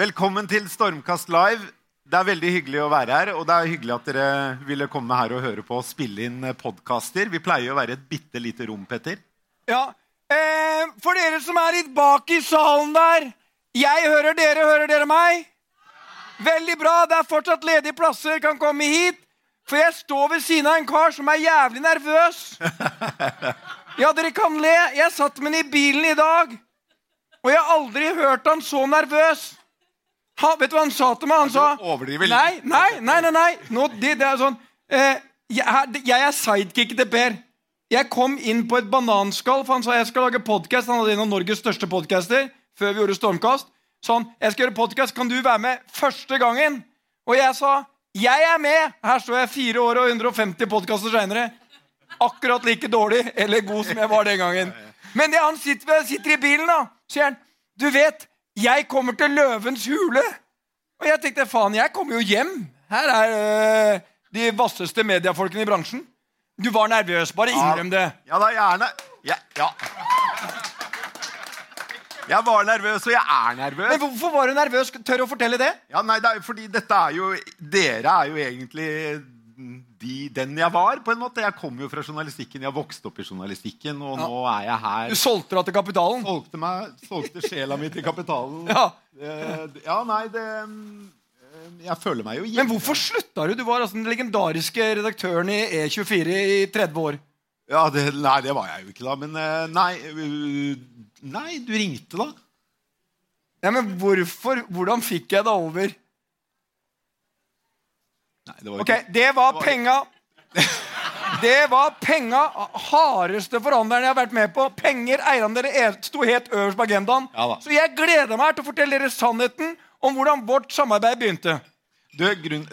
Velkommen til Stormkast live. Det er veldig hyggelig å være her, og det er hyggelig at dere ville komme her og høre på og spille inn podkaster. Vi pleier å være et bitte lite rom, Petter. Ja. Eh, for dere som er litt bak i salen der Jeg hører dere, hører dere meg? Veldig bra. Det er fortsatt ledige plasser. Kan komme hit. For jeg står ved siden av en kar som er jævlig nervøs. Ja, dere kan le. Jeg satt med ham i bilen i dag, og jeg har aldri hørt han så nervøs. Ha, vet du hva han sa til meg? Han sa. Nei, nei, nei. nei, nei. Nå, det, det er sånn eh, jeg, jeg er sidekick til Per. Jeg kom inn på et bananskall, for han sa jeg skal lage podcast. Han hadde en av Norges største podcaster før vi gjorde Stormkast. Sånn, jeg skal gjøre podcast, kan du være med første gangen? Og jeg sa jeg er med. Her står jeg fire år og 150 podkaster seinere. Akkurat like dårlig eller god som jeg var den gangen. Men det han sitter, sitter i bilen, da, sier han Du vet, jeg kommer til Løvens hule. Og jeg tenkte faen, jeg kommer jo hjem. Her er øh, de vasseste mediefolkene i bransjen. Du var nervøs. Bare innrøm det. Ja da, gjerne. Ja, ja. Jeg var nervøs, og jeg er nervøs. Men hvorfor var du nervøs? Tør å fortelle det? Ja, nei, det er fordi dette er jo Dere er jo egentlig de, den jeg var, på en måte. Jeg kom jo fra journalistikken. Jeg vokste opp i journalistikken, og nå er jeg her. Du solgte deg til kapitalen. Solgte, meg, solgte sjela mi til kapitalen. Ja. Eh, ja, nei, det eh, Jeg føler meg jo hjemme. Men hvorfor slutta du? Du var altså den legendariske redaktøren i E24 i 30 år. Ja, det, nei, det var jeg jo ikke da. Men eh, nei Nei, du ringte, da. Ja, men hvorfor? Hvordan fikk jeg det over? Nei, det var Ok, det var var- penga. Det var penga. Hardeste forhandleren jeg har vært med på. Penger, eiendeler, sto helt øverst på agendaen. Ja. Så jeg gleder meg til å fortelle dere sannheten om hvordan vårt samarbeid begynte. Du, grunn,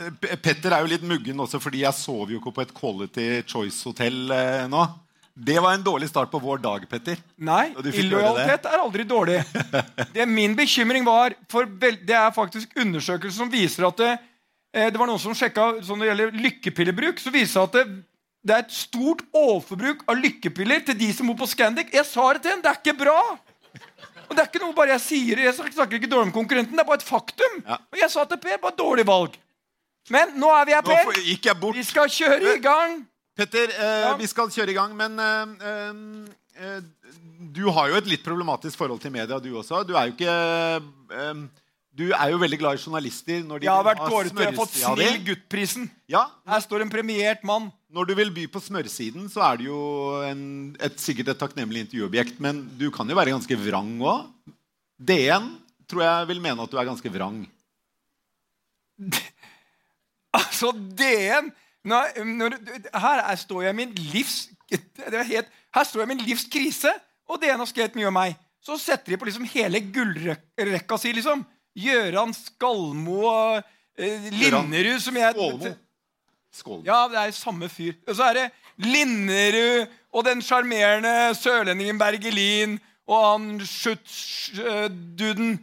Petter er jo litt muggen også fordi jeg sov jo ikke på et Quality Choice-hotell eh, nå. Det var en dårlig start på vår dag, Petter. Nei, illojalitet er aldri dårlig. Det Min bekymring var for Det er faktisk undersøkelser som viser at det, det var noen som sjekka sånn det gjelder lykkepillebruk, så viser det at det, det er et stort overforbruk av lykkepiller til de som bor på Scandic. Jeg sa det til en, Det er ikke bra. Og det er ikke noe bare jeg sier. Jeg snakker ikke dårlig om konkurrenten. Det er bare et faktum. Ja. Og jeg sa til Per bare dårlig valg. Men nå er vi her, Per. gikk jeg bort. Vi skal kjøre i gang. Petter, eh, Ja. vi skal kjøre i gang, men eh, eh, eh, du har jo et litt problematisk forhold til media, du også. Du er jo ikke eh, Du er jo veldig glad i journalister. Når de Jeg har vært dårlig til å di. Snill gutt-prisen. Ja, Her står en premiert mann. Når du vil by på smørsiden, så er det jo en, et, sikkert et takknemlig intervjuobjekt. Men du kan jo være ganske vrang òg. DN tror jeg vil mene at du er ganske vrang. Altså, DN når, når, Her er, står jeg i min livs det er helt, Her står jeg i min livs krise, og DN har skrevet mye om meg. Så setter de på liksom hele gullrekka si, liksom. Gjøran Skalmo og eh, Linnerud, som jeg Skålmo. Skålmo. Ja, det er samme fyr. Og så er det Linnerud og den sjarmerende sørlendingen Bergelin og han Schutz-duden.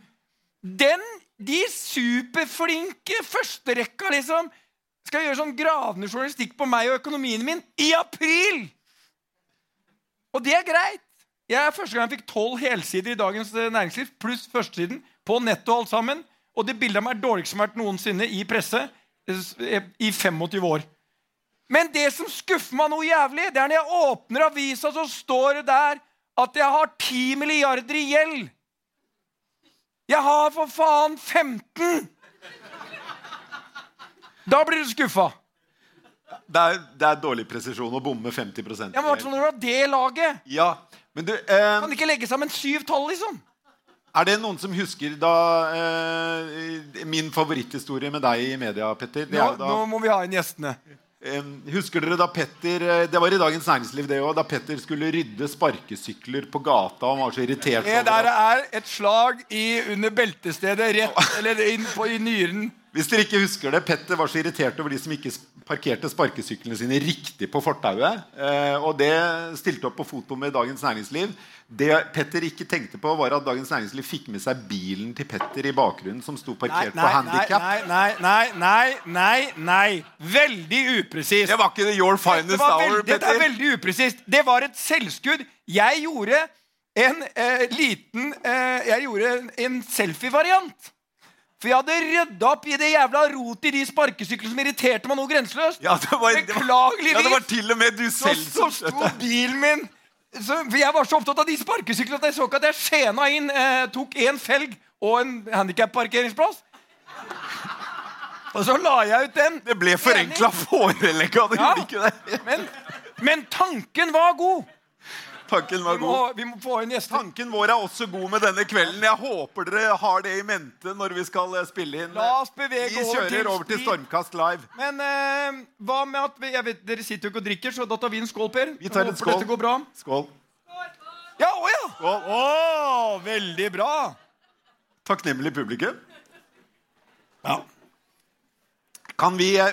Den, de superflinke førsterekka, liksom, skal gjøre sånn gravende journalistikk på meg og økonomien min i april! Og det er greit. Jeg er første gang jeg fikk tolv helsider i Dagens eh, Næringsliv, pluss førstesiden, på netto alt sammen. Og det bildet av meg er dårligst som har vært noensinne i presse eh, i 25 år. Men det som skuffer meg noe jævlig, det er når jeg åpner avisa, så står det der at jeg har 10 milliarder i gjeld. Jeg har for faen 15! Da blir du skuffa. Det, er, det er dårlig presisjon å bomme 50 Ja, men når du har det laget. Ja, men du eh, Kan ikke legge sammen syv tall, liksom. Er det noen som husker da eh, min favoritthistorie med deg i media, Petter? Det Nå, da, nå må vi ha inn gjestene. eh, husker dere da Petter eh, Det var i Dagens Næringsliv, det òg. Da Petter skulle rydde sparkesykler på gata. Og han var så irritert. Det der er et slag i under beltestedet rett Eller inn på, i nyren. Hvis dere ikke husker det, Petter var så irritert over de som ikke parkerte sparkesyklene sine riktig på fortauet. Eh, og det stilte opp på foto med Dagens Næringsliv. Det Petter ikke tenkte på, var at Dagens Næringsliv fikk med seg bilen til Petter i bakgrunnen, som sto parkert nei, på nei, handikap. nei, nei, nei, nei, nei. Veldig upresist. Det var ikke the your finest hour, Petter. dette er veldig upresist. Det var et selvskudd. Jeg gjorde en eh, liten eh, Jeg gjorde en selfie-variant. For jeg hadde rydda opp i det jævla rotet i de sparkesyklene som irriterte meg noe grenseløst. Ja, det var, det var, Beklageligvis. ja, det var til og med du Så, selv så som sto bilen min så, For jeg var så opptatt av de sparkesyklene at jeg så ikke at jeg skjena inn eh, tok én felg og en handikapparkeringsplass. Og så la jeg ut den. Det ble forenkla forelegg av det, Ja. ikke det? Men, men tanken var god. Tanken var Vi må, vi må få inn gjester. Tanken vår er også god med denne kvelden. Jeg håper dere har det i mente når vi skal eh, spille inn. La oss bevege Vi over kjører til over til. Stormkast live. Men eh, hva med at vi, jeg vet, Dere sitter jo ikke og drikker, så da tar vi en skål, Per. Vi tar en skål. Dette går bra. Skål. Ja, å ja! Skål. Å, veldig bra. Takknemlig publikum. Ja. Kan vi, eh,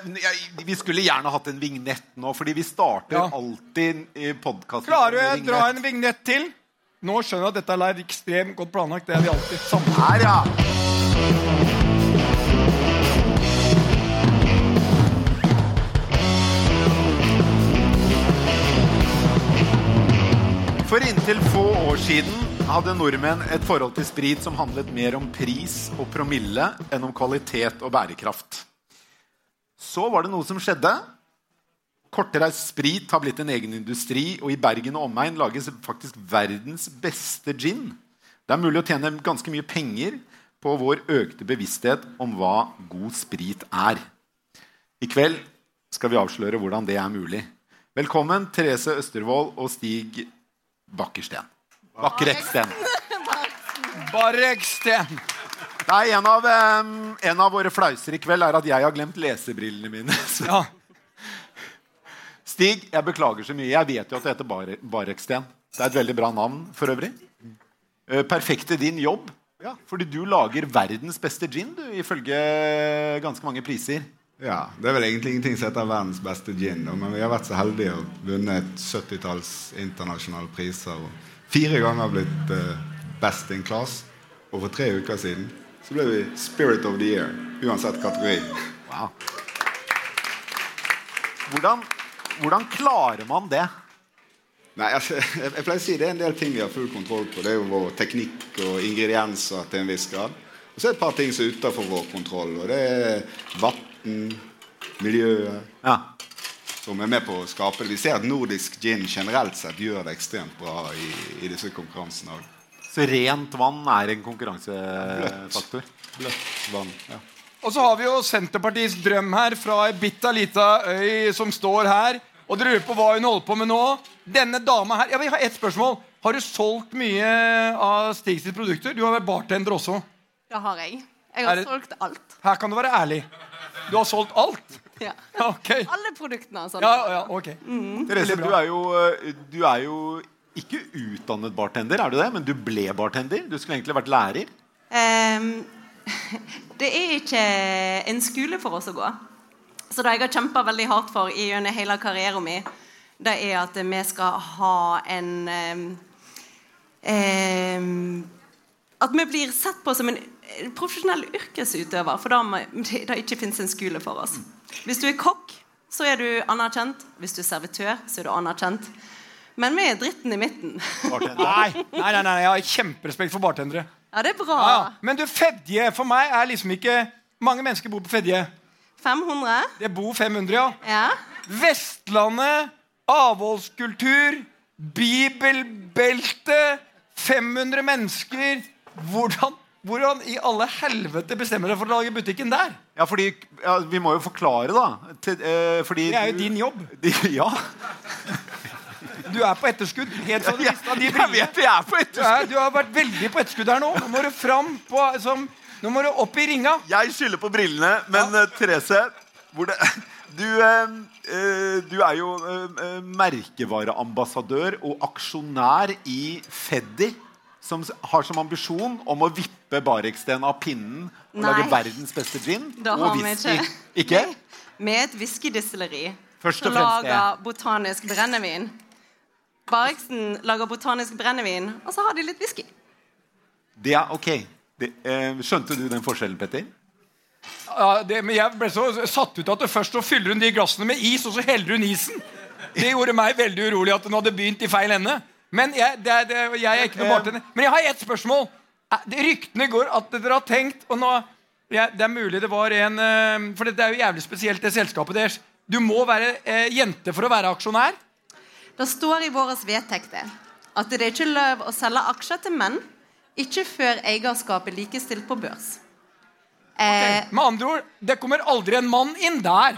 vi skulle gjerne hatt en vignett nå, fordi vi starter Ja. alltid i podkasten Klarer du å dra en vignett til? Nå skjønner jeg at dette er ekstremt godt planlagt. Det er vi alltid sammen. Her, ja. For inntil få år siden hadde nordmenn et forhold til sprit som handlet mer om pris og promille enn om kvalitet og bærekraft. Så var det noe som skjedde. Kortreist sprit har blitt en egen industri, og i Bergen og omegn lages faktisk verdens beste gin. Det er mulig å tjene ganske mye penger på vår økte bevissthet om hva god sprit er. I kveld skal vi avsløre hvordan det er mulig. Velkommen, Therese Østervold og Stig Bakkersten. Bakkereksten. Barreksten. Nei, en av, en av våre flauser i kveld er at jeg har glemt lesebrillene mine. Så Ja. Stig, jeg beklager så mye. Jeg vet jo at det heter Bar Bareksten. Det er et veldig bra navn for øvrig. Eh, Perfekt til din jobb. Ja. Fordi du lager verdens beste gin, du, ifølge ganske mange priser. Ja, Det er vel egentlig ingenting som heter verdens beste gin, men vi har vært så heldige og vunnet 70-talls internasjonale priser. Og fire ganger blitt eh, best in class. Og for tre uker siden så ble vi Spirit of the Year, uansett kategori. Wow. Hvordan, hvordan klarer man det? Nei, altså, jeg, jeg pleier å si Det er en del ting vi har full kontroll på. Det er jo vår teknikk og ingredienser til en viss grad. Og så er det et par ting som er utenfor vår kontroll. Og det er vann, miljøet, Ja. som er med på å skape det. Vi ser at nordisk gin generelt sett gjør det ekstremt bra i, i disse konkurransene. også. Så rent vann er en konkurransefaktor. Bløtt vann. Ja. Og så har vi jo Senterpartiets drøm her fra ei bitte lita øy som står her. Og dere lurer på hva hun holder på med nå. Denne dama her, ja, Vi har ett spørsmål. Har du solgt mye av Stig sitt produkter? Du har vært bartender også. Det har jeg. Jeg har det- solgt alt. Her kan du være ærlig. Du har solgt alt? Ja. Ok. Alle produktene. Altså. Ja, ja, ok. Therese, du er, jo, eh, du er jo ikke utdannet bartender, er du det? Men du ble bartender? Du skulle egentlig vært lærer? Um, det er ikke en skole for oss å gå. Så det jeg har kjempa veldig hardt for i gjennom hele karrieren min, det er at vi skal ha en um, um, At vi blir sett på som en profesjonell yrkesutøver, for det det ikke fins en skole for oss. Hvis du er kokk, så er du anerkjent. Hvis du er servitør, så er du anerkjent. Men vi er dritten i midten. Nei, nei, nei, nei, jeg har kjemperespekt for bartendere. Ja, det er bra. Ja, ja. Men du, Fedje for meg er liksom ikke Mange mennesker bor på Fedje. 500? Det bor 500, ja. Ja. Vestlandet, avholdskultur, bibelbelte, 500 mennesker. Hvordan, hvordan i alle helvete bestemmer dere for å lage butikken der? Ja, fordi ja, Vi må jo forklare, da. Til, eh, fordi Det er jo du- din jobb. De- Ja. Du er på etterskudd. Helt sånn ja, ja, de jeg vet jeg er på Du, er, du har vært veldig på etterskudd her nå. Nå må du fram på som, Nå må du opp i ringa. Jeg skylder på brillene, men eh, Therese hvor det, du, eh, eh, du er jo eh, merkevareambassadør og aksjonær i Feddi, som har som ambisjon om å vippe Bareksten av pinnen og Nei. lage verdens beste gin da og whisky. ikke. Ikke? Med et whiskydistilleri som lager botanisk brennevin. Bariksen lager botanisk brennevin, og så har de litt whisky. Det er ok. Det, eh, skjønte du den forskjellen, Petter? Ja, det, men Jeg ble så satt ut at det først så fyller hun de glassene med is, og så heller hun isen. Det gjorde meg veldig urolig at hun hadde begynt i feil ende. Men jeg, det, det, jeg er ikke noe bartender. Men jeg har ett spørsmål. Eh, Ryktene går at dere har tenkt og nå, ja, Det er mulig det var en eh, For det er jo jævlig spesielt, det selskapet deres. Du må være eh, jente for å være aksjonær. Det står i våre vedtekter at det er ikke lov å selge aksjer til menn ikke før eierskapet er likestilt på børs. Eh, Med andre ord, det kommer aldri en mann inn der.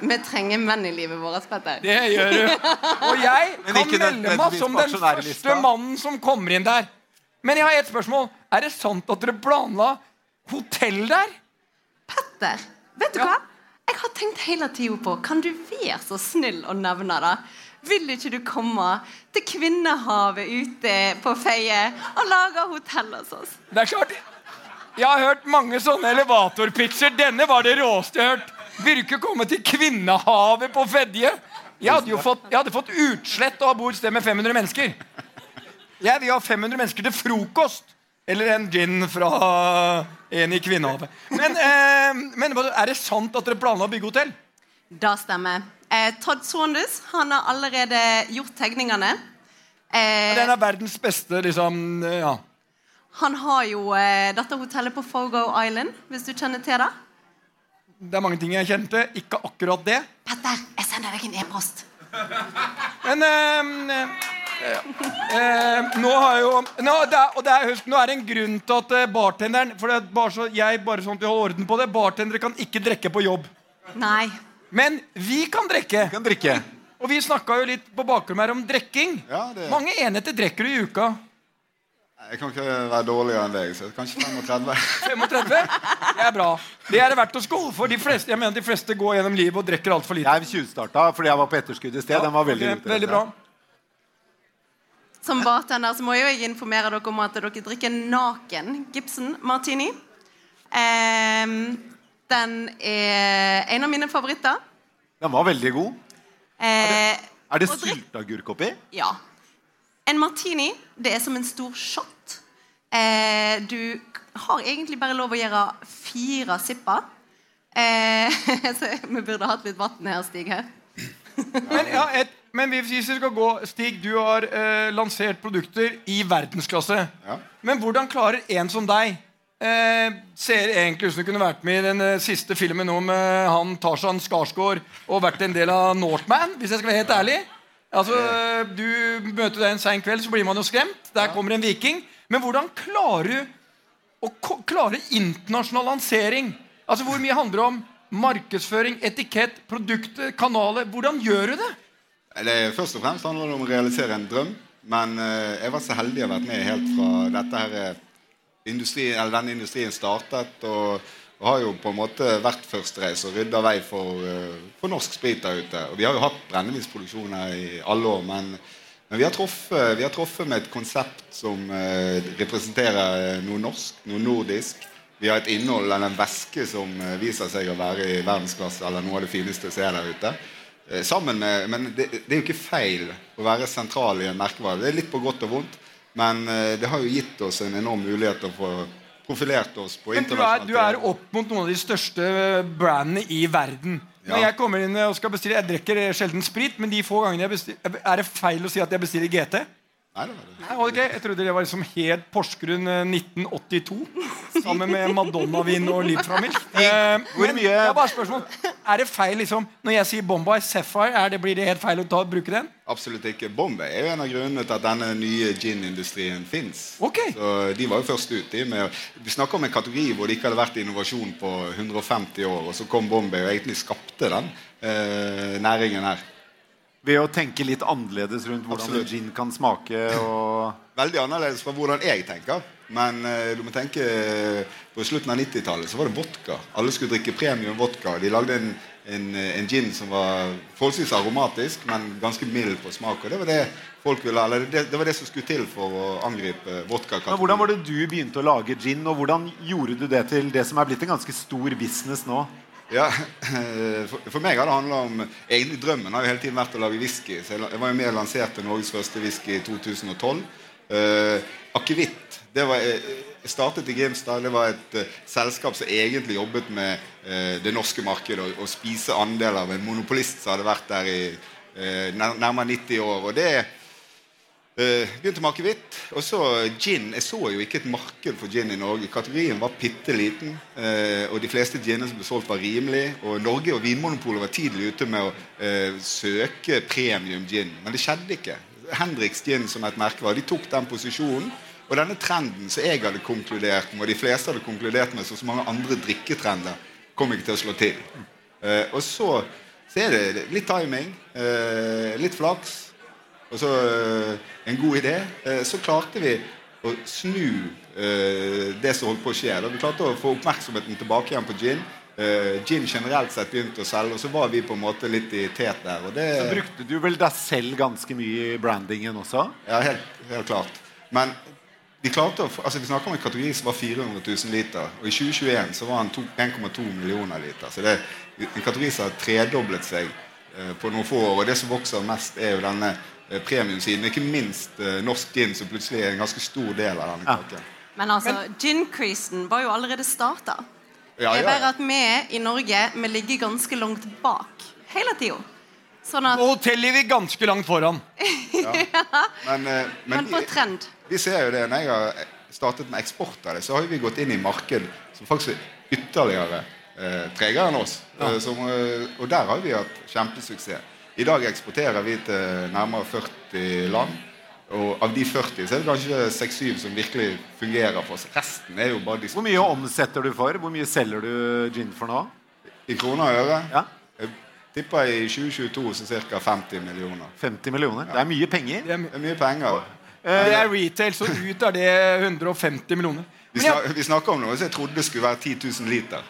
vi trenger menn i livet vårt, Petter. Det gjør du. Og jeg kan melde meg som den første mannen som kommer inn der. Men jeg har et spørsmål. Er det sant at dere planla hotell der? Petter, vet du Ja. hva? Jeg har tenkt hele tida på Kan du være så snill å nevne det? Vil ikke du komme til Kvinnehavet ute på Feie og lage hotell hos oss? Det er klart. Jeg har hørt mange sånne elevatorpitcher. Denne var det råeste jeg har hørt. Ikke komme til Kvinnehavet på Fedje? Jeg hadde jo fått, jeg hadde fått utslett av å bo et sted med 500 mennesker. Jeg vil ha 500 mennesker til frokost. Eller en gin fra en i Kvinnehavet. Men, eh, men er det sant at dere planla å bygge hotell? Det stemmer. Eh, Todd Saunders han har allerede gjort tegningene. Eh, Den er verdens beste, liksom. eh, Ja. han har jo eh, dette hotellet på Fogo Island, hvis du kjenner til det. Det er mange ting jeg kjente. Ikke akkurat det. Petter, jeg sender deg en e-post. Men eh, nå har jo nå, det er, Og det er, husk, nå er det en grunn til at eh, bartenderen For det er bare så, jeg bare sånn at vi holder orden på det Bartendere kan ikke drikke på jobb. Nei. Men vi kan drikke. Vi kan drikke. Og vi snakka jo litt på bakrommet her om drikking. Ja, det- Mange enheter drikker du i uka. Jeg kan ikke være dårligere enn deg, så kanskje 35. 35? Det er bra. Det er det verdt å skåle for. De fleste, jeg mener de fleste går gjennom livet og drikker altfor lite. Jeg tjuvstarta fordi jeg var på etterskudd i sted. Den var veldig, okay, veldig bra. Som bartender så må jo jeg informere dere om at dere drikker naken Gibson Martini. Ehm, den er en av mine favoritter. Den var veldig god. Eh, Er det og drikk- sylteagurk oppi? Ja. En martini det er som en stor shot. Eh, du har egentlig bare lov å gjøre fire sipper. Eh, så vi burde hatt litt vann her, Stig. her. Men, ja, et, men hvis vi skal gå Stig, du har eh, lansert produkter i verdensklasse. Ja. Men hvordan klarer en som deg eh, Ser egentlig ut som du kunne vært med i den eh, siste filmen nå med han Tarzan Skarsgård og vært en del av Northman, hvis jeg skal være helt ærlig. Altså, Du møter deg en sein kveld, så blir man jo skremt. Der kommer en viking. Men hvordan klarer du å klare internasjonal lansering? Altså, Hvor mye handler det om markedsføring, etikett, produkter, kanaler? Hvordan gjør du det? Det Først og fremst handler det om å realisere en drøm. Men eh, jeg var så heldig å ha vært med helt fra her eh, industri, denne industrien startet. Og, og har jo på en måte vært førstereis og rydda vei for, eh, for norsk sprit der ute. Og vi har jo hatt brennevinsproduksjon her i alle år, men, men vi, har truffet, vi har truffet med et konsept som representerer noe norsk, noe nordisk. Vi har et innhold eller en væske som viser seg å være i verdensklasse eller noe av det fineste som er der ute. Eh, Sammen med, men det, det er jo ikke feil å være sentral i en merkevare. Det er litt på godt og vondt, men eh, det har jo gitt oss en enorm mulighet til å få profilert oss på Men du er, du er opp mot noen av de største brandene i verden. Når jeg kommer inn og skal bestille Jeg drikker sjelden sprit, men de få gangene jeg bestiller Er det feil å si at jeg bestiller GT? Nei, det var det. Nei, ok, Jeg trodde det var liksom helt Porsgrunn eh, 1982. Sammen med Madonna-vin og Liebframmel. Eh, Hvor mye- har bare spørsmål Er det feil liksom Når jeg sier Bombay Sapphire, er det, blir det helt feil å ta, bruke den? Absolutt ikke. Bombay er jo en av grunnene til at denne nye gin-industrien fins. Okay. Så De var jo først ut. Med, vi snakker om en kategori hvor det ikke hadde vært innovasjon på 150 år, og så kom Bombay og egentlig skapte den eh, næringen her. Ved å tenke litt annerledes rundt hvordan Absolutt. gin kan smake. og... Veldig annerledes fra hvordan jeg tenker. Men eh, du må tenke eh, på slutten av 90-tallet så var det vodka. Alle skulle drikke premium vodka. De lagde en, en, eh, en gin som var forholdsvis aromatisk, men ganske mild på smak. Og det var det folk ville, det, det var det som skulle til for å angripe vodka. Men hvordan var det du begynte å lage gin, og hvordan gjorde du det til det som er blitt en ganske stor business nå? Ja, for, for meg har det handla om Egentlig drømmen har jo hele tiden vært å lage whisky. Så jeg, var jo med og lanserte Norges første whisky i 2012. Eh, Akevitt. Det var, eh, jeg startet i Grimstad. Det var et uh, selskap som egentlig jobbet med uh, det norske markedet og, og spise andeler av en monopolist som hadde vært der i uh, nærmere 90 år. Og det Eh, begynte med akevitt. Og så gin. Jeg så jo ikke et marked for gin i Norge. Kategorien var bitte liten. Uh, og de fleste ginene som ble solgt, var rimelig. Og Norge og Vinmonopolet var tidlig ute med å uh, søke premium gin. Men det skjedde ikke. Hendrix Gin som et merkevare, de tok den posisjonen. Og denne trenden som jeg hadde konkludert med, og de fleste hadde konkludert med, så så mange andre drikketrender, kom ikke til å slå til. Og så, så er det litt timing, litt flaks. Og så eh, en god idé. Eh, så klarte vi å snu eh, det som holdt på å skje. Da vi klarte å få oppmerksomheten tilbake igjen på gin. Gin generelt sett begynte å selge, og så var vi på en måte litt i tet der. Og det, Så brukte du vel deg selv ganske mye i brandingen også? ja, helt, helt klart. Men de klarte å, altså vi snakker om en kategori som var 400 000 liter. Og i 2021 så var den 1,2 millioner liter. Så det er en kategori som har tredoblet seg eh, på noen få år. Og det som vokser mest, er jo denne premiumsiden. Ikke minst eh, norsk gin, som plutselig er en ganske stor del av denne Ja. kaken. Men altså, gin-creasen var jo allerede starta. Ja, Det er ja, bare at vi i Norge vi ligger ganske langt bak hele tida. Sånn at Og hotellet ligger ganske langt foran. Men, eh, Men på vi, trend. vi ser jo det når jeg har startet med eksport av det, så har vi gått inn i marked som faktisk er ytterligere eh, tregere enn oss. Eh, som, eh, og der har vi hatt kjempesuksess. I dag eksporterer vi til nærmere 40 land. Og av de 40 så er det kanskje 6-7 som virkelig fungerer for oss. Resten er jo bare de Hvor mye omsetter du for? Hvor mye selger du gin for nå? i kroner og øre. Ja. Jeg tipper i 2022 så ca. 50 millioner. 50 millioner? Det er mye penger. Det er, Det er mye penger. det er retail, så ut er det 150 millioner. Vi, snak, vi snakker om noe som jeg trodde skulle være 10 000 liter.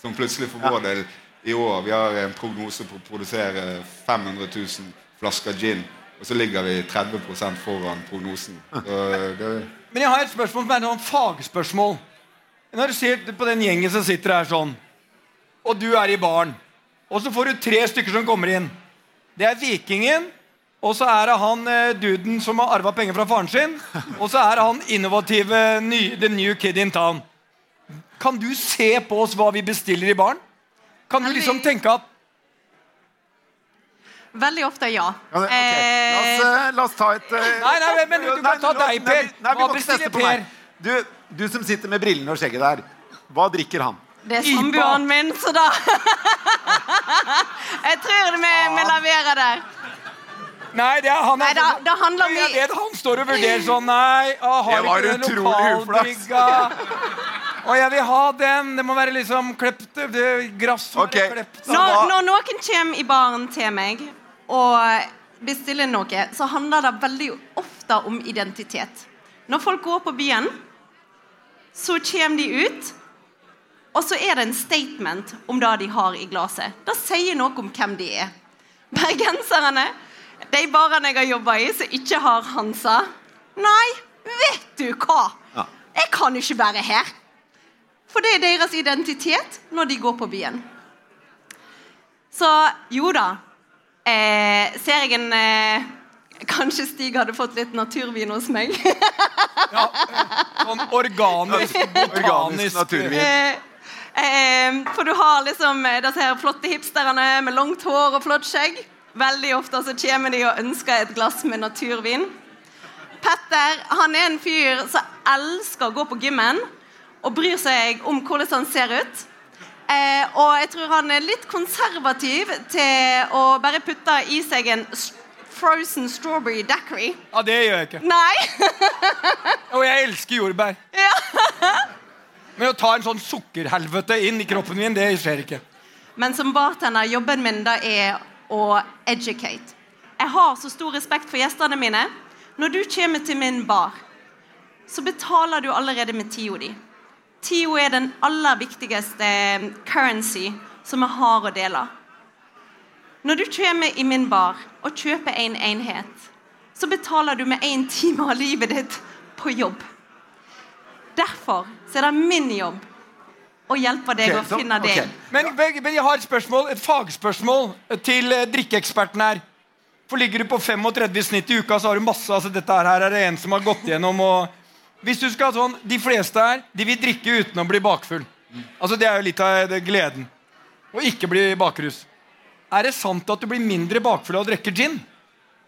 Som plutselig for vår del i år Vi har en prognose på å produsere 500 000 flasker gin. Og så ligger vi 30% foran prognosen. Så det, Men jeg har et spørsmål som er et fagspørsmål. Når du ser på den gjengen som sitter her sånn, og du er i baren, og så får du tre stykker som kommer inn. Det er Vikingen, og så er det han eh, duden som har arva penger fra faren sin, og så er det han innovative ny, the new kid in town. Kan du se på oss hva vi bestiller i baren? Kan du liksom tenke at Veldig ofte ja. Ja, okay. La, oss, Eh, eh, la oss ta et uh, Nei, nei, men du kan ta deg, nei, Per. vi- Nei, vi må ikke på Per? meg. Du, du som sitter med brillene og skjegget der. Hva drikker han? det er samboeren min, så da Jeg tror vi, vi leverer der. Nei, det er han Nei, da- det handler Jeg vi- vet han står og vurderer sånn Nei, å, har Det var ikke den utrolig lokalbrygga Og jeg vil ha den. Det må være liksom klept det, Gress må Ok. være klept. Når, når noen kommer i baren til meg og bestiller noe, så handler det veldig ofte om identitet. Når folk går på byen, så kommer de ut, og så er det en statement om det de har i glasset. Det sier noe om hvem de er. Bergenserne, de barene jeg har jobba i som ikke har Hansa Nei, vet du hva? Ja. Jeg kan ikke være her. For det er deres identitet når de går på byen. Så jo da. Eh, ser jeg en eh, Kanskje Stig hadde fått litt naturvin hos meg. Ja, sånn organisk, Organisk naturvin. eh, eh, for du har liksom eh, disse her flotte hipsterne med langt hår og flott skjegg. Veldig ofte så kommer de og ønsker et glass med naturvin. Petter han er en fyr som elsker å gå på gymmen og bryr seg om hvordan han ser ut. Eh, og jeg tror han er litt konservativ til å bare putte i seg en frozen strawberry daiquiri. Ja, det gjør jeg ikke. Nei! Og jeg elsker jordbær. Ja. Men å ta en sånn sukkerhelvete inn i kroppen min, det skjer ikke. Men som bartender, jobben min da er å educate. jeg har så stor respekt for gjestene mine. Når du kommer til min bar, så betaler du allerede med tida di. Tida er den aller viktigste currency som vi har å dele. Når du kommer i min bar og kjøper en enhet, så betaler du med én time av livet ditt på jobb. Derfor er det min jobb å hjelpe deg okay, å finne deg. ok. Men, men jeg har et spørsmål, et fagspørsmål til eh, drikkeeksperten her. For ligger du på 35 snitt i uka, så har du masse altså Dette her er det en som har gått gjennom. og hvis du skal ha sånn, De fleste her de vil drikke uten å bli bakfull. Altså Det er jo litt av det gleden. Å ikke bli bakrus. Er det sant at du blir mindre bakfull av å drikke gin?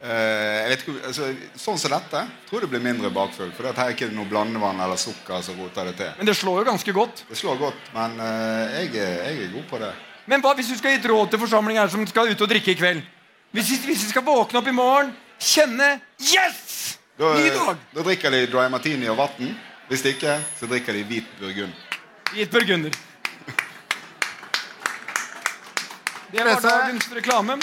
Uh, jeg vet ikke, altså, sånn som dette tror jeg du blir mindre bakfull. For her er ikke noe blandevann eller sukker som roter det til. Men det slår jo ganske godt. Det slår godt, men uh, jeg, jeg er god på det. Men hva hvis du skal gi et råd til forsamlingen her som skal ut og drikke i kveld? Hvis vi, hvis vi skal våkne opp i morgen, kjenne Yes! Da, Ny dag! da drikker de dry martini og vann. Hvis ikke, så drikker de hvit burgund. Hvit burgunder. Det var dagens reklame.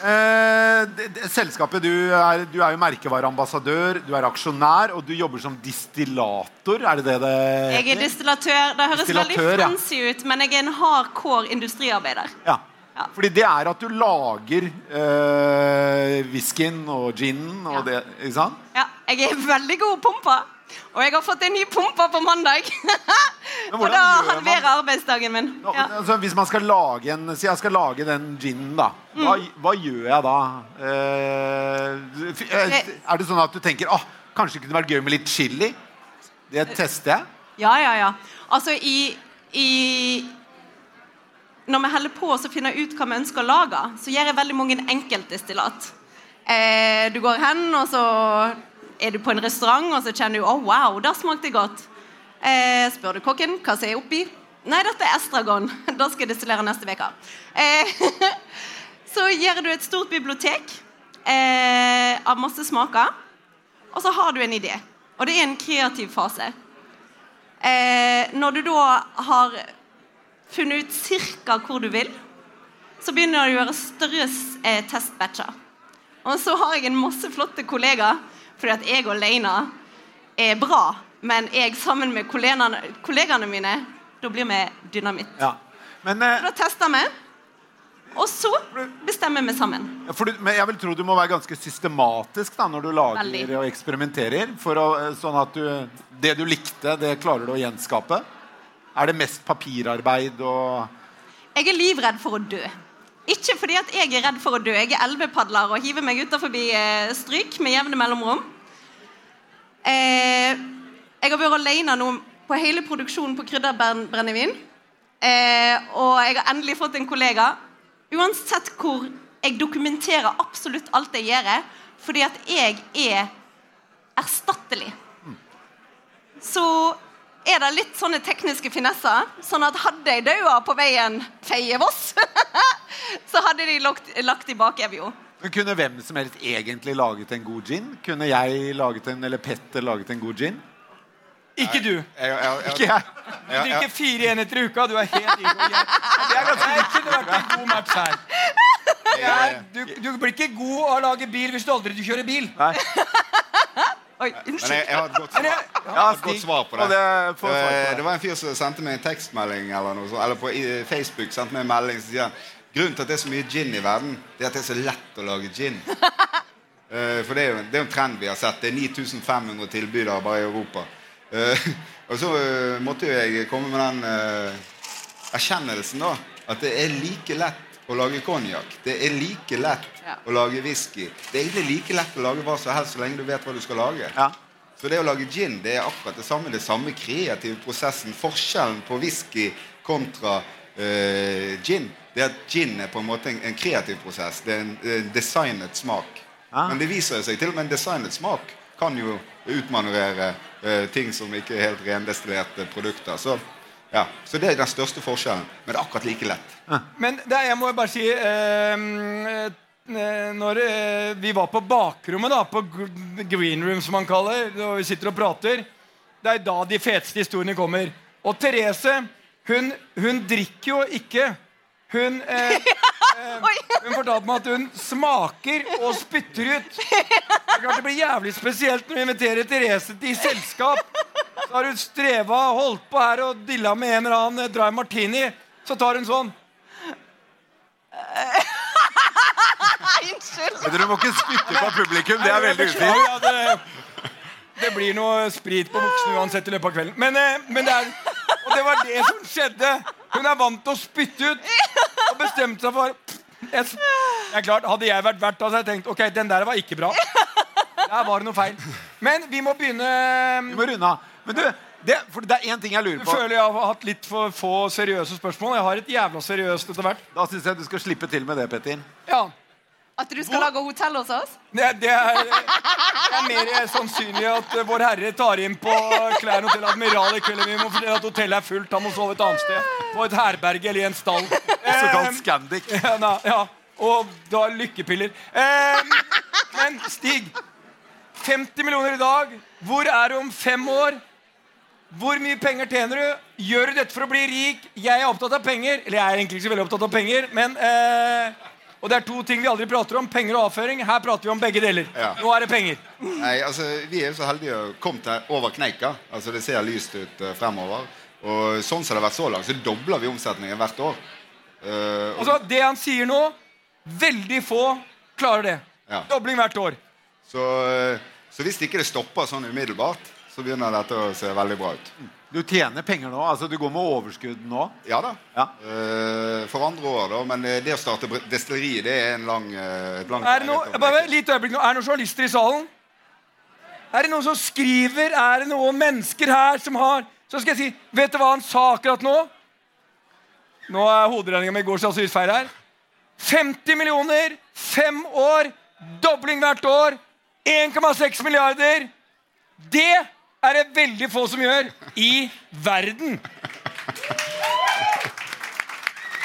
Eh, det, det, selskapet, du er, du er jo merkevareambassadør, du er aksjonær, og du jobber som distillator. Er det det det Jeg er distillatør. Det høres veldig fancy ja. ut, men jeg er en hardcore industriarbeider. Ja. Ja. Fordi det er at du lager øh, whiskyen og ginen og Ja. det, ikke sant? Ja, jeg er veldig god pumpa. Og jeg har fått en ny pumpe på mandag. og da halverer arbeidsdagen min. Nå, Ja. altså, hvis man skal lage en Si jeg skal lage den ginen, da. Mm. hva gjør jeg da? Eh, eh, er det sånn at du tenker oh, kanskje det kunne vært gøy med litt chili? Det tester jeg. Ja, ja, ja. Altså, i, i Når vi holder på å finne ut hva vi ønsker å lage, så gjør jeg veldig mange enkeltdestillat. Eh, du går hen, og så er du på en restaurant, og så kjenner du Å, wow, det smakte godt. Eh, spør du kokken hva som er oppi. Nei, dette er estragon. Da skal jeg destillere neste uke. Eh, så gjør du et stort bibliotek eh, av masse smaker, og så har du en idé. Og det er en kreativ fase. Eh, når du da har funnet ut cirka hvor du vil, så begynner du å gjøre større eh, testbatcher. Og så har jeg en masse flotte kollegaer, fordi at jeg alene er bra. Men jeg sammen med kollegaene, kollegaene mine, da blir vi dynamitt. Ja. Men, eh, Da tester vi, og så bestemmer vi sammen. for du, men jeg vil tro du må være ganske systematisk da, når du lager Veldig. og eksperimenterer. For å, eh, sånn at du, det du likte, det klarer du å gjenskape. Er det mest papirarbeid og Jeg er livredd for å dø. Ikke fordi at jeg er redd for å dø. Jeg er elvepadler og hiver meg utenfor eh, stryk med jevne mellomrom. Eh, jeg har vært alene nå på hele produksjonen på krydderbrennevin. Eh, og jeg har endelig fått en kollega. Uansett hvor jeg dokumenterer absolutt alt jeg gjør, fordi at jeg er erstattelig. Så er det litt sånne tekniske finesser. Sånn at hadde jeg daua på veien Feie-Voss, så hadde de lagt, lagt i bakevja. Men Kunne hvem som helst egentlig laget en god gin? Kunne jeg laget en, eller Petter laget en god gin? Ikke du. Jeg, jeg, jeg, Ikke jeg. Du drikker fire enheter i uka. Du er helt ganske Det kunne vært en god match her. Er, du, du blir ikke god av å lage bil hvis du aldri kjører bil. Nei. Oi, Men jeg, jeg har et godt svar. jeg- Jeg et godt svar på det. Det- på Eh, det. det var en fyr som sendte meg en tekstmelding eller noe sånt, eller på Facebook sendte meg en melding som sier grunnen til at det er så mye gin i verden, det er at det er så lett å lage gin. Eh, for det er, jo, det er en trend vi har sett. Det er 9500 tilbydere bare i Europa. Eh, og så måtte jo jeg komme med den eh, erkjennelsen da, at det er like lett å lage konjakk. Det er like lett Ja. å lage whisky. Det er egentlig like lett å lage hva som helst så lenge du vet hva du skal lage. Ja. Så det å lage gin det er akkurat det samme. Det samme kreative prosessen. Forskjellen på whisky kontra uh, gin det er at gin er på en måte en, en kreativ prosess. Det er en, en designet smak. Ah. Men det viser seg til og med en designet smak kan jo utmanøvrere uh, ting som ikke er helt rendestillerte produkter. Så, ja. Så det er den største forskjellen. Men det er akkurat like lett. Men det, jeg må bare si eh, eh, Når eh, vi var på bakrommet, da, på green room, som man kaller og vi sitter og prater, det er da de feteste historiene kommer. Og Therese hun, hun drikker jo ikke Hun, eh, eh, hun fortalte meg at hun smaker og spytter ut. Det er klart det blir jævlig spesielt når vi inviterer Therese til selskap. Så har hun streva, holdt på her og dilla med en eller annen eh, dry martini. Så tar hun sånn. Unnskyld. Men Dere må ikke spytte på publikum. Det er veldig ufint. Ja, det, det blir noe sprit på buksene uansett i løpet av kvelden. Men, eh, men det er, og det var det som skjedde. Hun er vant til å spytte ut og bestemte seg for jeg, er klart, Hadde jeg vært vert, hadde jeg tenkt ok, den der var ikke bra. Der var det noe feil. Men vi må begynne Vi må runde av. Men du, det, det er én ting jeg lurer Jeg på. føler jeg har hatt litt for få seriøse spørsmål. Jeg har et jævla seriøst etter hvert. Da syns jeg du skal slippe til med det, Petter. Ja, At du skal lage hotell hos oss? det, det, er, det er mer sannsynlig at eh, Vår Herre tar inn på Klærne Hotell Admiral i kveld. Vi må fortelle at hotellet er fullt. Han må sove et annet sted. På et herberge eller i en stall. Såkalt Eh, Scandic. ja, na, ja. Og da lykkepiller. Eh, men Stig, 50 millioner i dag. Hvor er du om fem år? Hvor mye penger tjener du? Gjør du dette for å bli rik? Jeg er opptatt av penger. Eller jeg er egentlig ikke så veldig opptatt av penger, men eh, Og det er to ting vi aldri prater om. Penger og avføring. Her prater vi om begge deler. Ja. Nå er det penger. Nei, altså, Vi er jo så heldige å komme til over kneika. Altså, Det ser lyst ut uh, fremover. Og sånn som det har vært så langt, så dobler vi omsetningen hvert år. Uh, Altså, Det han sier nå, veldig få klarer det. Ja. Dobling hvert år. så, uh, så hvis ikke det stopper sånn umiddelbart, så begynner dette å se veldig bra ut. Du tjener penger nå? altså Du går med overskudd nå? Ja da. Ja. Uh, for andre år, da. Men eh, det å starte destilleri, det er en lang, uh, et langt Er det noe, bare litt øyeblikk nå. Er det noen journalister i salen? Er det noen som skriver? Er det noen mennesker her som har Så skal jeg si Vet du hva han sa akkurat nå? Nå er hoderegninga mi går så ut feil her. 50 millioner, fem år, dobling hvert år, 1,6 milliarder. Det er det veldig få som gjør i verden.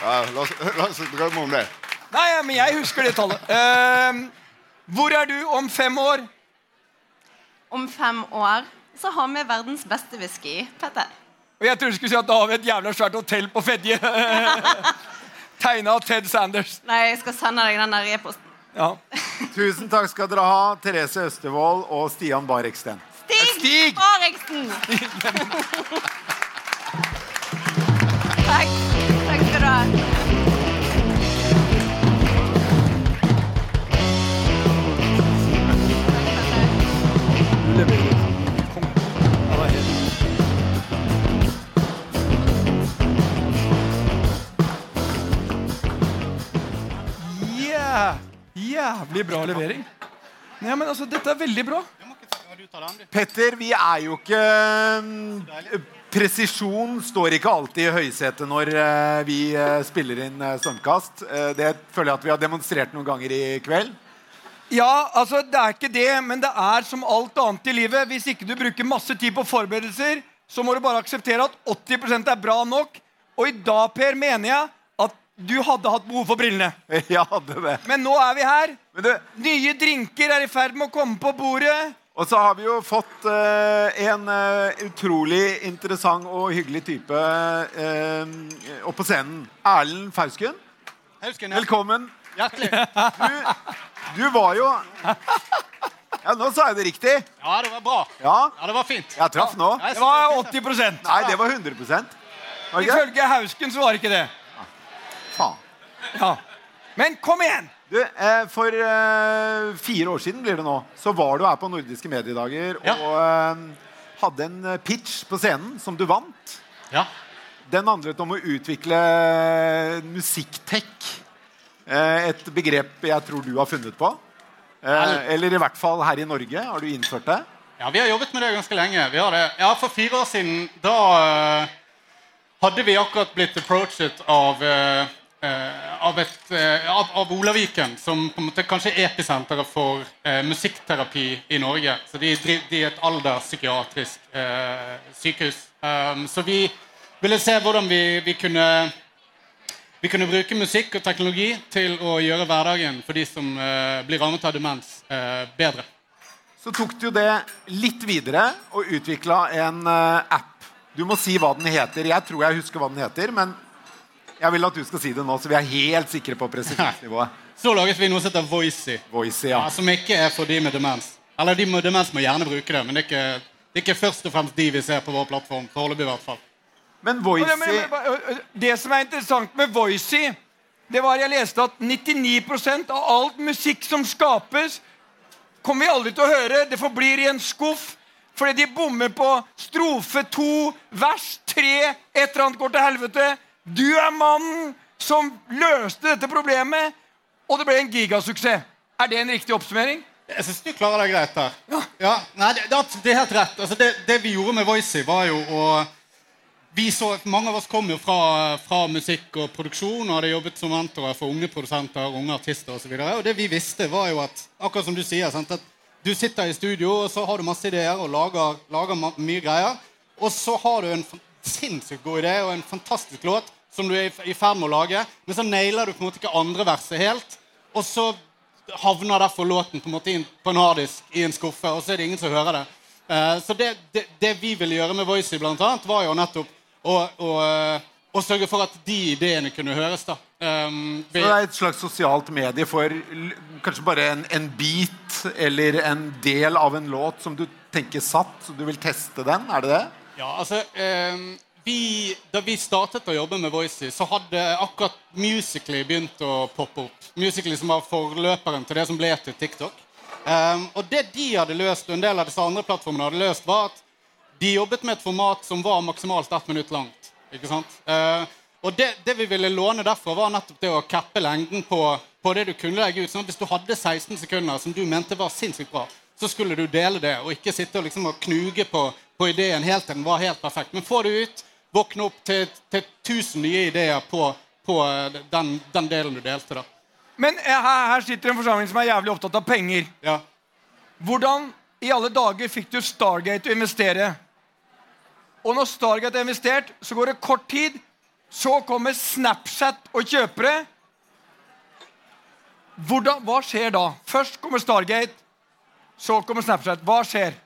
Ja, la, oss, la oss drømme om det. Nei, ja, men jeg husker det tallet. Uh, hvor er du om fem år? Om fem år så har vi verdens beste whisky. Petter. Og jeg trodde du skulle si at da har vi et jævla svært hotell på Fedje. Tegna av Ted Sanders. Nei, jeg skal sende deg den der e-posten. Ja. Tusen takk skal dere ha, Therese Østevold og Stian Barek-Steen. Stig, Stig! Takk. Takk skal du ha. Yeah. Jævlig bra levering. Nei, men altså, Dette er veldig bra. Petter, vi er jo ikke mm, Presisjon står ikke alltid i høysetet når eh, vi eh, spiller inn eh, Stormkast. Eh, det føler jeg at vi har demonstrert noen ganger i kveld. Ja, altså, det er ikke det, men det er som alt annet i livet. Hvis ikke du bruker masse tid på forberedelser, så må du bare akseptere at 80% er bra nok. Og i dag, Per, mener jeg at du hadde hatt behov for brillene. Jeg hadde det. Men nå er vi her. Men du, Nye drinker er i ferd med å komme på bordet. Og så har vi jo fått eh, en eh, utrolig interessant og hyggelig type eh, opp på scenen. Erlend Fausken. Hausken, ja. Velkommen. Hjertelig. Du, du var jo Ja, nå sa jeg det riktig. Ja, det var bra. Ja, Ja, det var fint. jeg traff nå. Det var 80% Nei, det var 100 Var? Ifølge Hausken så var det ikke det. Faen. Ja. Men kom igjen! Du, eh, for eh, fire år siden blir det nå, så var du her på Nordiske mediedager Ja. og eh, hadde en eh, pitch på scenen som du vant. Ja. Den handlet om å utvikle musikktech. Eh, et begrep jeg tror du har funnet på. Eh, eller i hvert fall her i Norge har du innført det. ja, vi har jobbet med det ganske lenge. Vi har det. Ja, For fire år siden da eh, hadde vi akkurat blitt approachet av eh, eh, av, et, eh, av, av Olaviken, som på en måte kanskje er episenteret for eh, musikkterapi i Norge. Så De, de er et alderspsykiatrisk eh, sykehus. Um, så vi ville se hvordan vi, vi kunne vi kunne bruke musikk og teknologi til å gjøre hverdagen for de som eh, blir rammet av demens, eh, bedre. Så tok du det litt videre og utvikla en eh, app. Du må si hva den heter. Jeg tror jeg husker hva den heter, men Jeg vil at du skal si det nå, så vi er helt sikre på presisjonsnivået. Så laget vi noe som heter Voicy. Voicy, Ja, ja. som ikke er for de med demens. Eller de med demens må gjerne bruke det, men det er ikke, det er ikke først og fremst de vi ser på vår plattform. Foreløpig, i hvert fall. Men Voicy det, men- men- men- det som er interessant med Voicy, det var jeg leste at 99% av alt musikk som skapes, kommer vi aldri til å høre. Det forblir i en skuff. Fordi de bommer på strofe to, vers tre, et eller annet går til helvete. Du er mannen som løste dette problemet, og det ble en gigasuksess. Er det en riktig oppsummering? Jeg syns du klarer deg greit der. Ja. nei, det, det, det er helt rett. Altså, det, det vi gjorde med Voicy, var jo å vi så, Mange av oss kom jo fra, fra musikk og produksjon og hadde jobbet som mentorer for unge produsenter, unge artister osv. Det vi visste, var jo at akkurat som du sier, sant, at du sitter i studio og så har du masse ideer og lager, lager mye greier. Og så har du en sinnssykt god idé og en fantastisk låt som du er i ferd med å lage, men så nailer du på en måte ikke andre verset helt. Og så havner derfor låten på en måte på en harddisk i en skuffe, og så er det ingen som hører det. Eh, så det, det, det vi ville gjøre med Voicy, blant annet, var jo nettopp å, å, å sørge for at de ideene kunne høres. da. Um, Så det er et slags sosialt medie for kanskje bare en, en bit eller en del av en låt som du tenker satt, så du vil teste den? Er det det? Ja, altså ehm, vi, Da vi startet å jobbe med Voicy, så hadde akkurat Musically begynt å poppe opp. Musically som var forløperen til det som ble til TikTok. Ehm, og det de hadde løst, og en del av disse andre plattformene hadde løst, var at de jobbet med et format som var maksimalt ett minutt langt. Ikke sant? Eh, og det, det vi ville låne derfra, var nettopp det å cappe lengden på, på det du kunne legge ut. Sånn at hvis du hadde 16 sekunder som du mente var sinnssykt bra, så skulle du dele det, og ikke sitte og liksom og knuge på, på ideen helt til den var helt perfekt. Men få det ut, våkne opp til, til 1000 nye ideer på, på eh, den, den delen du delte. da. Men eh, her, her sitter en forsamling som er jævlig opptatt av penger. Ja. Hvordan i alle dager fikk du Stargate å investere? Og når Stargate er investert, så går det kort tid. Så kommer Snapchat og kjøper det. Hvordan, hva skjer da? Først kommer Stargate, så kommer Snapchat. Hva skjer?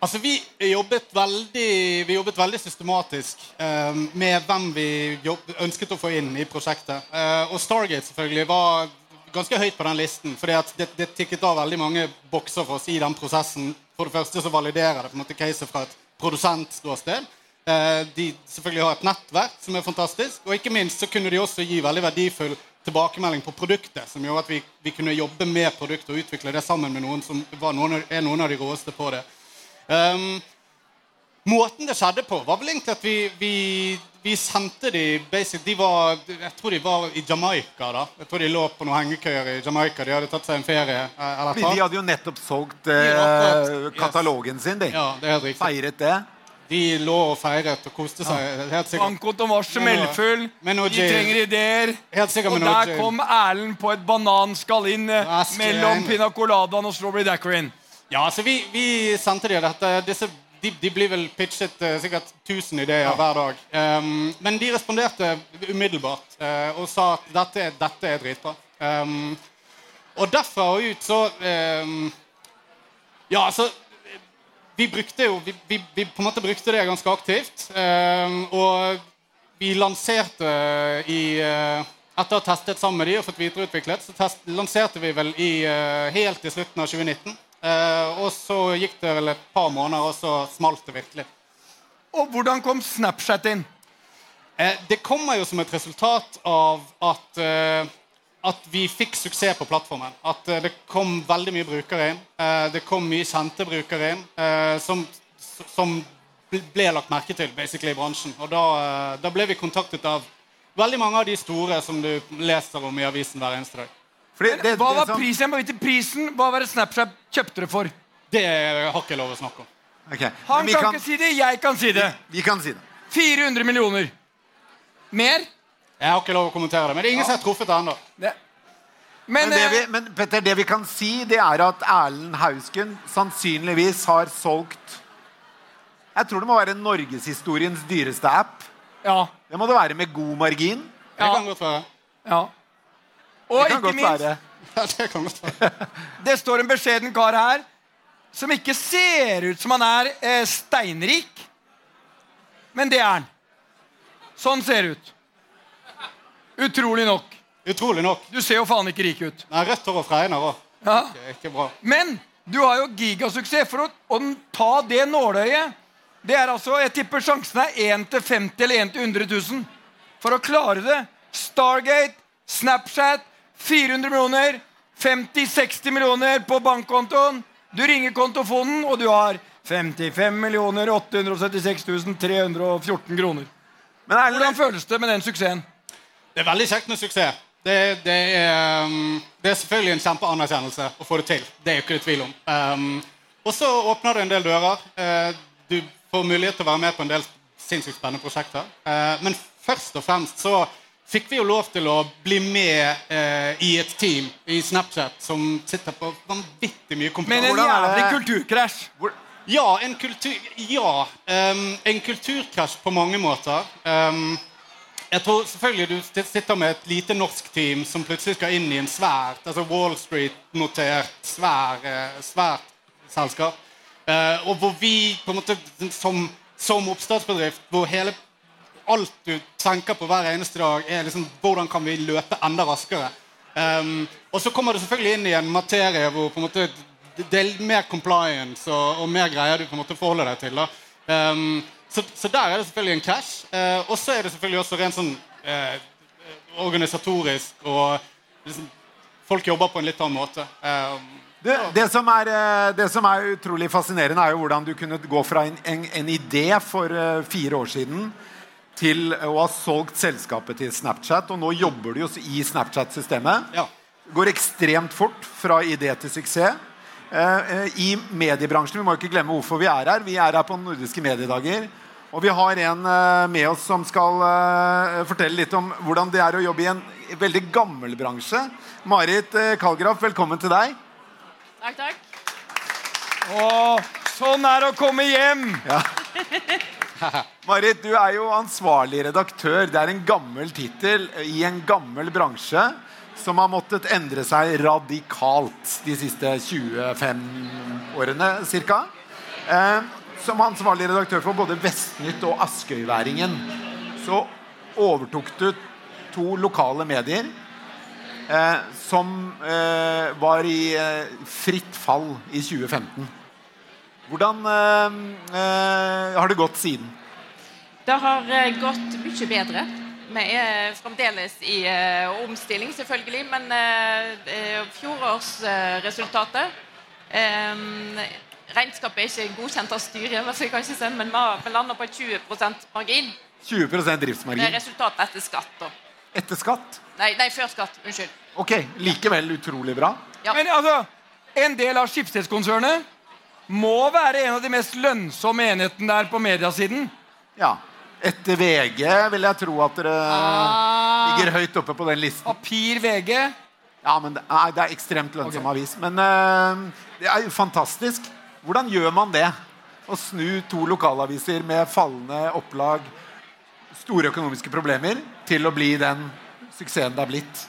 Altså, Vi jobbet veldig, vi jobbet veldig systematisk eh, med hvem vi jobb, ønsket å få inn i prosjektet. Eh, og Stargate selvfølgelig var ganske høyt på den listen. For det, det tikket av veldig mange bokser for oss i den prosessen. For det første så validerer det på en måte caset fra et produsentståsted. Eh, de selvfølgelig har et nettverk som er fantastisk. Og ikke minst så kunne de også gi veldig verdifull tilbakemelding på produktet. Som gjorde at vi, vi kunne jobbe med produktet og utvikle det sammen med noen som var noen, er noen av de råeste på det. Um, måten det skjedde på, var vel egentlig at vi, vi, vi sendte de basic, de var, Jeg tror de var i Jamaica. da Jeg tror de lå på noen hengekøyer i Jamaica. De hadde tatt seg en ferie. eh, Eller de, de hadde jo nettopp solgt eh, akkurat- yes. katalogen sin, de. Ja, det er helt riktig. Feiret det. De lå og feiret og koste seg. Helt sikkert. Bankkontoen var smellfull. De trenger ideer. Helt Og med der kom Erlend på et bananskall inn eh, mellom pina coladaen og strawberry daiquirien. Ja, altså vi, vi sendte de dette. Disse, de, de blir vel pitchet uh, sikkert 1000 ideer hver dag. Um, men de responderte umiddelbart uh, og sa at dette, dette er dritbra. Um, og derfra og ut så um, Ja, altså Vi brukte jo vi, vi, vi på en måte brukte det ganske aktivt. Um, og vi lanserte i uh, Etter å ha testet sammen med de og fått videreutviklet, så test, lanserte vi vel i, uh, helt i slutten av 2019. Eh, og så gikk det vel et par måneder, og så smalt det virkelig. Og hvordan kom Snapchat inn? Eh, det kommer jo som et resultat av at, eh, at vi fikk suksess på plattformen. At det kom veldig mye brukere inn. Eh, det kom mye kjente brukere inn eh, som, som ble lagt merke til basically i bransjen. Og da, da ble vi kontaktet av veldig mange av de store som du leser om i avisen hver eneste dag. Fordi det, Hva det var som- prisen? Jeg må vite prisen. Hva var det Snapchat kjøpte det for? Det har ikke jeg lov å snakke om. Ok, men Han vi kan, kan, ikke si det, jeg kan si det. vi kan si det. 400 millioner. Mer? Jeg har ikke lov å kommentere det, Men det er ingen som har truffet det ennå. Det. Men, Men, det vi, eh, men Petter, det vi kan si, det er at Erlend Hausken sannsynligvis har solgt Jeg tror det må være norgeshistoriens dyreste app. ja, Det må det være med god margin. Det kan godt være. ja. Og Det kan ikke minst, være. Ja, det kan godt være. det står en beskjeden kar her som ikke ser ut som han er eh, steinrik. Men det er han. Sånn ser det ut. Utrolig nok. Utrolig nok. Du ser jo faen ikke rik ut. Nei, Rødt hår og fregner òg. Ja. Ikke, ikke bra. Men du har jo gigasuksess. For å, å ta det nåløyet Det er altså, Jeg tipper sjansen er 1 til 50 eller 1 til 100 000. For å klare det Stargate, Snapchat, 400 millioner, 50-60 millioner på bankkontoen. Du ringer kontofonen, og du har 55 millioner 876 314 kroner. Men Erlend, Hvordan føles det med den suksessen? Det er veldig kjekt med suksess. Det, det, er, um, det er selvfølgelig en kjempeanerkjennelse å få det til. Det er jo ikke det tvil om. Um, og så åpner det en del dører. Uh, du får mulighet til å være med på en del sinnssykt spennende prosjekter. Uh, men først og fremst så fikk vi jo lov til å bli med eh, i et team i Snapchat som sitter på vanvittig mye Men en jævlig kulturkrasj. Ja, en kultur... Ja, um, en kulturkrasj på mange måter. Um, jeg tror selvfølgelig du sitter med et lite norsk team som plutselig skal inn i en svært altså Wall Street-notert, svær, eh, svært selskap. Uh, og hvor vi på en måte som, som oppstartsbedrift hvor hele alt du tenker på hver eneste dag, er liksom hvordan kan vi løpe enda raskere. Um, og så kommer du selvfølgelig inn i en materie hvor på en måte det det er mer compliance og, og mer greier du på en måte forholder deg til. Um, så, så der er det selvfølgelig en cash. Uh, og så er det selvfølgelig også rent sånn uh, organisatorisk og liksom, Folk jobber på en litt annen måte. Um, det, det, som er, eh, det som er utrolig fascinerende, er jo hvordan du kunne gå fra en, en, en idé for fire år siden til å ha solgt selskapet til Snapchat, og nå jobber du jo i Snapchat-systemet. ja. Går ekstremt fort fra idé til suksess. Eh, eh, I mediebransjen, vi må ikke glemme hvorfor vi er her. Vi er her på Nordiske mediedager. Og vi har en eh, med oss som skal eh, fortelle litt om hvordan det er å jobbe i en veldig gammel bransje. Marit Kalgraf, velkommen til deg. Takk, takk. Å, sånn er det å komme hjem! Marit, du er jo ansvarlig redaktør. Det er en gammel tittel i en gammel bransje som har måttet endre seg radikalt de siste 25 årene ca. Eh, som ansvarlig redaktør for både Vestnytt og Askøyværingen så overtok du to lokale medier eh, som eh, var i eh, fritt fall i 2015. Hvordan eh, eh, har det gått siden? Det har eh, gått mye bedre. Vi er fremdeles i eh, omstilling, selvfølgelig, men uh, fjorårsresultatet Regnskapet er ikke godkjent av styret, men jeg kan ikke si, men vi lander på 20% margin. 20 driftsmargin. Det er resultatet etter skatt. Da. etter skatt. Nei, nei, før skatt. Unnskyld. Ok, likevel utrolig bra. Ja. Men altså, en del av Skipsstedskonsernet må være en av de mest lønnsomme enhetene der på mediasiden. Ja. Etter VG vil jeg tro at dere Ah. ligger høyt oppe på den listen. Papir VG. Ja, men det er, det er ekstremt lønnsom avis. Men uh, det er jo fantastisk. Hvordan gjør man det? Å snu to lokalaviser med fallende opplag, store økonomiske problemer, til å bli den suksessen det er blitt.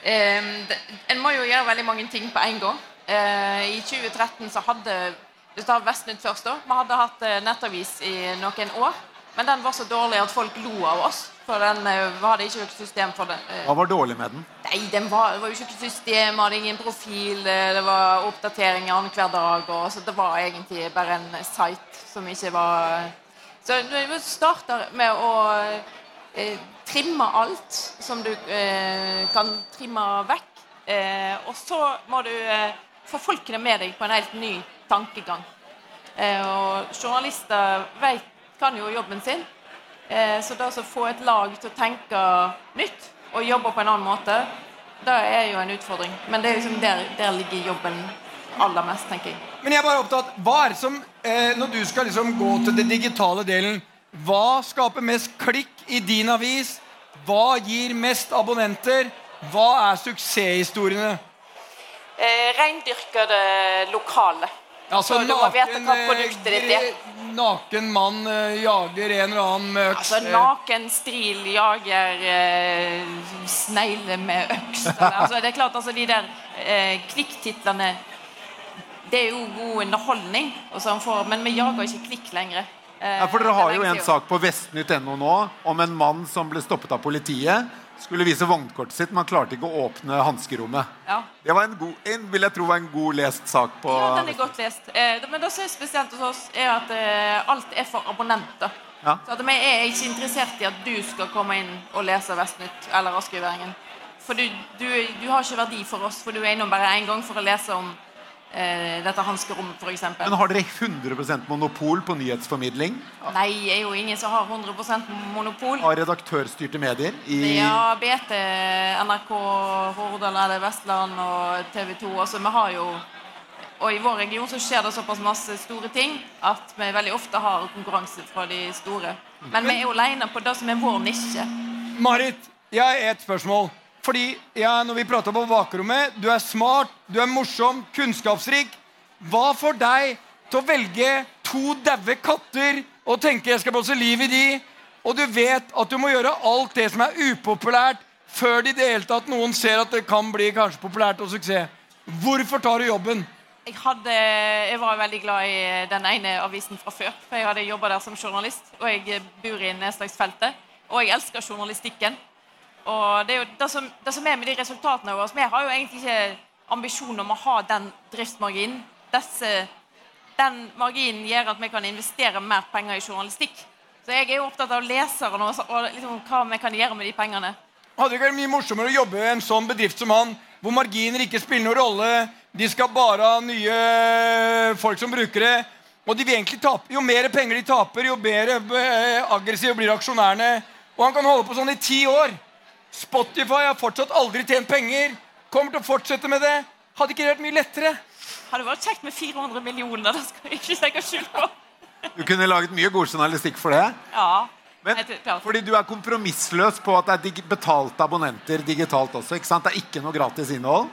Um, det- en må jo gjøre veldig mange ting på en gang. Eh, I 2013 så hadde Du tar Vestnytt først, da. Vi hadde hatt eh, nettavis i noen år. Men den var så dårlig at folk lo av oss. For den eh, hadde ikke noe system for det. Hva var dårlig med den? Nei, den var, det var jo ikke noe system, hadde ingen profil, det var oppdateringer annenhver dag. Og, så det var egentlig bare en site som ikke var Så vi starter med å eh, trimme alt som du eh, kan trimme vekk. Eh, og så må du få folkene med deg på en helt ny tankegang. Eh, og journalister vet, kan jo jobben sin. Eh, så det å få et lag til å tenke nytt og jobbe på en annen måte, det er jo en utfordring. Men det er liksom der, der ligger jobben aller mest, tenker jeg. Men jeg er bare opptatt, hva er som, eh, Når du skal liksom gå til den digitale delen, hva skaper mest klikk i din avis? Hva gir mest abonnenter? Hva er suksesshistoriene? Eh, reindyrkede lokale. Altså, hva eh. Naken mann eh, jager en eller annen med øks. Altså eh, naken stril jager eh, snegler med øks. Altså, det er klart, altså de der eh, klikktitlene Det er jo god underholdning, sånn for, men vi jager ikke klikk lenger. Eh, Ja, for Dere har jo en sak på vestnytt.no nå om en mann som ble stoppet av politiet. Skulle vise vognkortet sitt, men han klarte ikke å åpne hanskerommet. Ja. Det var en, god, en, vil jeg tro var en god lest sak på Ja, den er godt lest. Eh, men det som er spesielt hos oss, er at eh, alt er for abonnenter. Ja. Så at Vi er ikke interessert i at du skal komme inn og lese Vestnytt eller Aschehougværingen. For du, du, du har ikke verdi for oss, for du er innom bare én gang for å lese om eh, dette hanskerommet, f.eks. Men har dere 100% monopol på nyhetsformidling Nei, det er jo ingen som har 100% monopol. av redaktørstyrte medier? I, Ja, BT, NRK, Hordal eller Vestland og TV 2. Altså, vi har jo Og i vår region så skjer det såpass masse store ting at vi veldig ofte har konkurranse fra de store. Men vi er jo aleine på det som er vår nisje. Marit, jeg har et spørsmål. Fordi ja, når vi prater på bakrommet, du er smart, du er morsom, kunnskapsrik. Hva får deg til å velge to daue katter og tenke jeg skal blåse liv i de, og du vet at du må gjøre alt det som er upopulært, før de hele tatt noen ser at det kan bli kanskje populært og suksess? Hvorfor tar du jobben? Jeg, hadde, jeg var veldig glad i den ene avisen fra før. For jeg hadde jobba der som journalist, og jeg bor i Nedslagsfeltet. Og jeg elsker journalistikken. Og det er jo det som, det som er med de resultatene våre Vi har jo egentlig ikke ambisjon om å ha den driftsmarginen. Desse, den marginen gjør at vi kan investere mer penger i journalistikk. Så jeg er jo opptatt av leseren og, og liksom, hva vi kan gjøre med de pengene. Hadde det ikke vært mye morsommere å jobbe i en sånn bedrift som han, hvor marginer ikke spiller noen rolle, de skal bare ha nye folk som bruker det, og de vil egentlig tape. Jo mer penger de taper, jo mer eh, aggressive blir aksjonærene. Og han kan holde på sånn i ti år. Spotify har fortsatt aldri tjent penger, kommer til å fortsette med det. Hadde ikke det vært mye lettere? Hadde vært kjekt med 400 millioner, det skal jeg ikke legge skjul på. Du kunne laget mye god journalistikk for det. Ja, Men, fordi du er kompromissløs på at det er dig betalte abonnenter digitalt også. ikke sant? Det er ikke noe gratis innhold.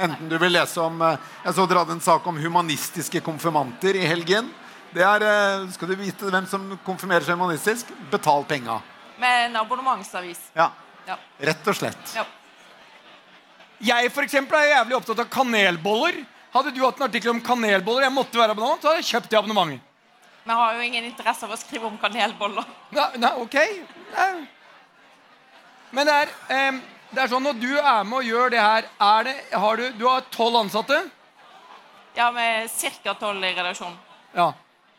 Enten du vil lese om eh, Jeg så dere hadde en sak om humanistiske konfirmanter i helgen. Det er, eh, Skal du vite hvem som konfirmerer seg humanistisk? Betal penga. Med en abonnementsavis. Ja, Ja. rett og slett. ja. Jeg for eksempel, er jævlig opptatt av kanelboller. Hadde du hatt en artikkel om kanelboller, jeg måtte være abonnent, så hadde jeg kjøpt det abonnementet. Vi har jo ingen interesse av å skrive om kanelboller. Nei, nei, ok. Nei. Men det er, em, det er sånn når du er med og gjør det her er det, har du, du har tolv ansatte. Ja, med ca. tolv i redaksjonen. Ja.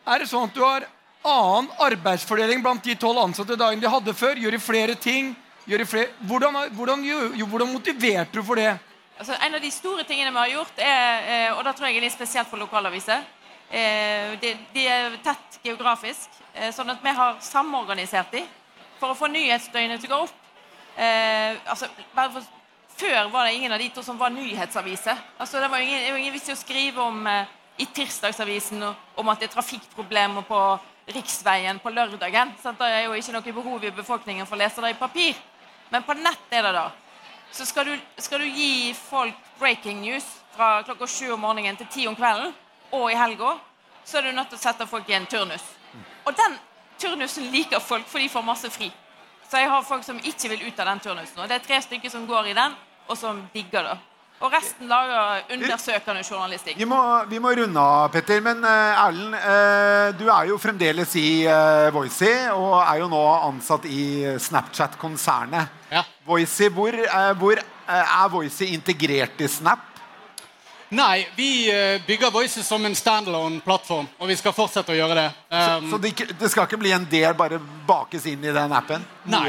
Er det sånn at du har annen arbeidsfordeling blant de tolv ansatte da enn de hadde før? Gjør de flere ting? Gjør de flere, hvordan, hvordan, jo, hvordan motiverte du for det? Altså, en av de store tingene vi har gjort, er, eh, og da tror jeg er litt spesielt for lokalaviser eh, de, de er tett geografisk, eh, sånn at vi har samorganisert de for å få nyhetsdøgnet til å gå opp. Altså, for, før var det ingen av de to som var nyhetsaviser. Altså, det var ingen, ingen vits å skrive om i Tirsdagsavisen om at det er trafikkproblemer på riksveien på lørdagen. Sant? Det er jo ikke noe behov i befolkningen for å lese det i papir. Men på nett er det da. Så skal du, skal du gi folk breaking news fra klokka sju om morgenen til ti om kvelden, og i helga, så er du nødt til å sette folk i en turnus. Og den turnusen liker folk, for de får masse fri. Så jeg har folk som ikke vil ut av den turnusen. Og det er tre stykker som går i den, og som digger det. Og resten lager undersøkende journalistikk. Vi må, vi må runde av, Petter. Men eh, Erlend, eh, du er jo fremdeles i uh, Voicy og er jo nå ansatt i Snapchat-konsernet. Ja. Voicy, hvor, eh, hvor eh, er Voicy integrert i Snap? Nei, vi eh, bygger Voices som en standalone-plattform, og vi skal fortsette å gjøre det. Um, Så det, det skal ikke bli en del bare bakes inn i den appen? Nei.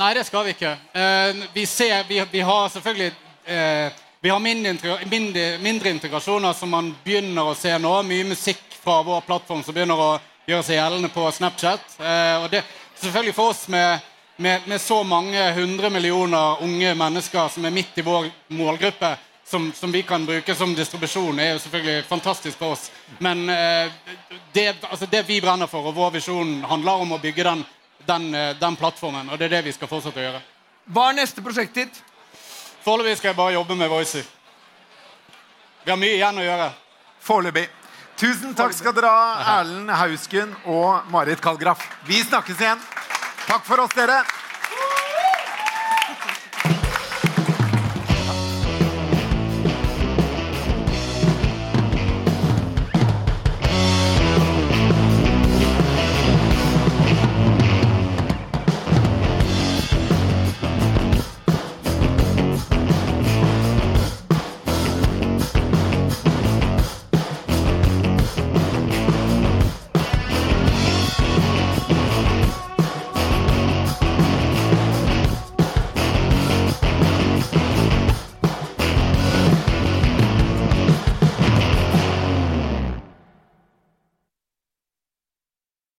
Nei, det skal vi ikke. Uh, vi, ser, vi, vi har selvfølgelig eh, Vi har mindre, mindre, mindre integrasjoner som man begynner å se nå. Mye musikk fra vår plattform som begynner å gjøre seg gjeldende på Snapchat. Eh, og det selvfølgelig for oss med, med, med så mange hundre millioner unge mennesker som er midt i vår målgruppe, som, som vi kan bruke som distribusjon, er jo selvfølgelig fantastisk for oss. Men eh, det, altså det vi brenner for, og vår visjon, handler om å bygge den, den, eh, den plattformen. Og det er det vi skal fortsette å gjøre. Hva er neste prosjekt ditt? Foreløpig skal jeg bare jobbe med Voicy. Vi har mye igjen å gjøre. Foreløpig. Tusen takk skal dere ha, Erlend Hausken og Marit Kallgraff. Vi snakkes igjen. Takk for oss, dere.